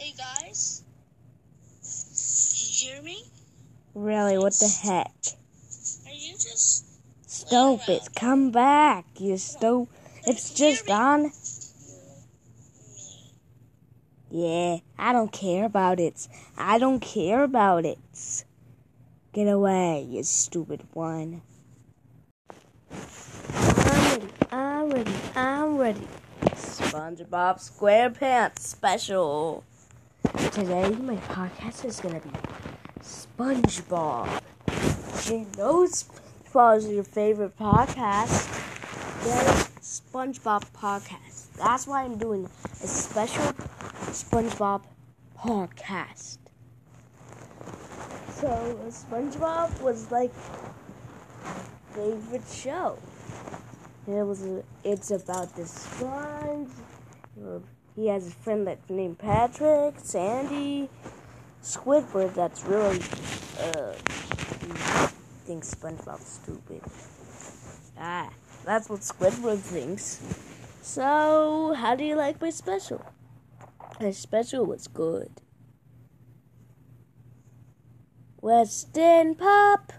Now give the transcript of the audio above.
Hey guys, can you hear me? Really, what the heck? Are you just Stupid, come back, you stu. It's just on. Yeah, I don't care about it. I don't care about it. Get away, you stupid one. I'm ready, I'm ready, I'm ready. SpongeBob SquarePants special. Today, my podcast is gonna be SpongeBob. You know SpongeBob is your favorite podcast. Yeah, SpongeBob podcast. That's why I'm doing a special SpongeBob podcast. So, SpongeBob was like favorite show. It was. It's about this sponge. He has a friend that's named Patrick, Sandy, Squidward. That's really. Uh, thinks SpongeBob's stupid. Ah, that's what Squidward thinks. So, how do you like my special? My special was good. Weston Pop.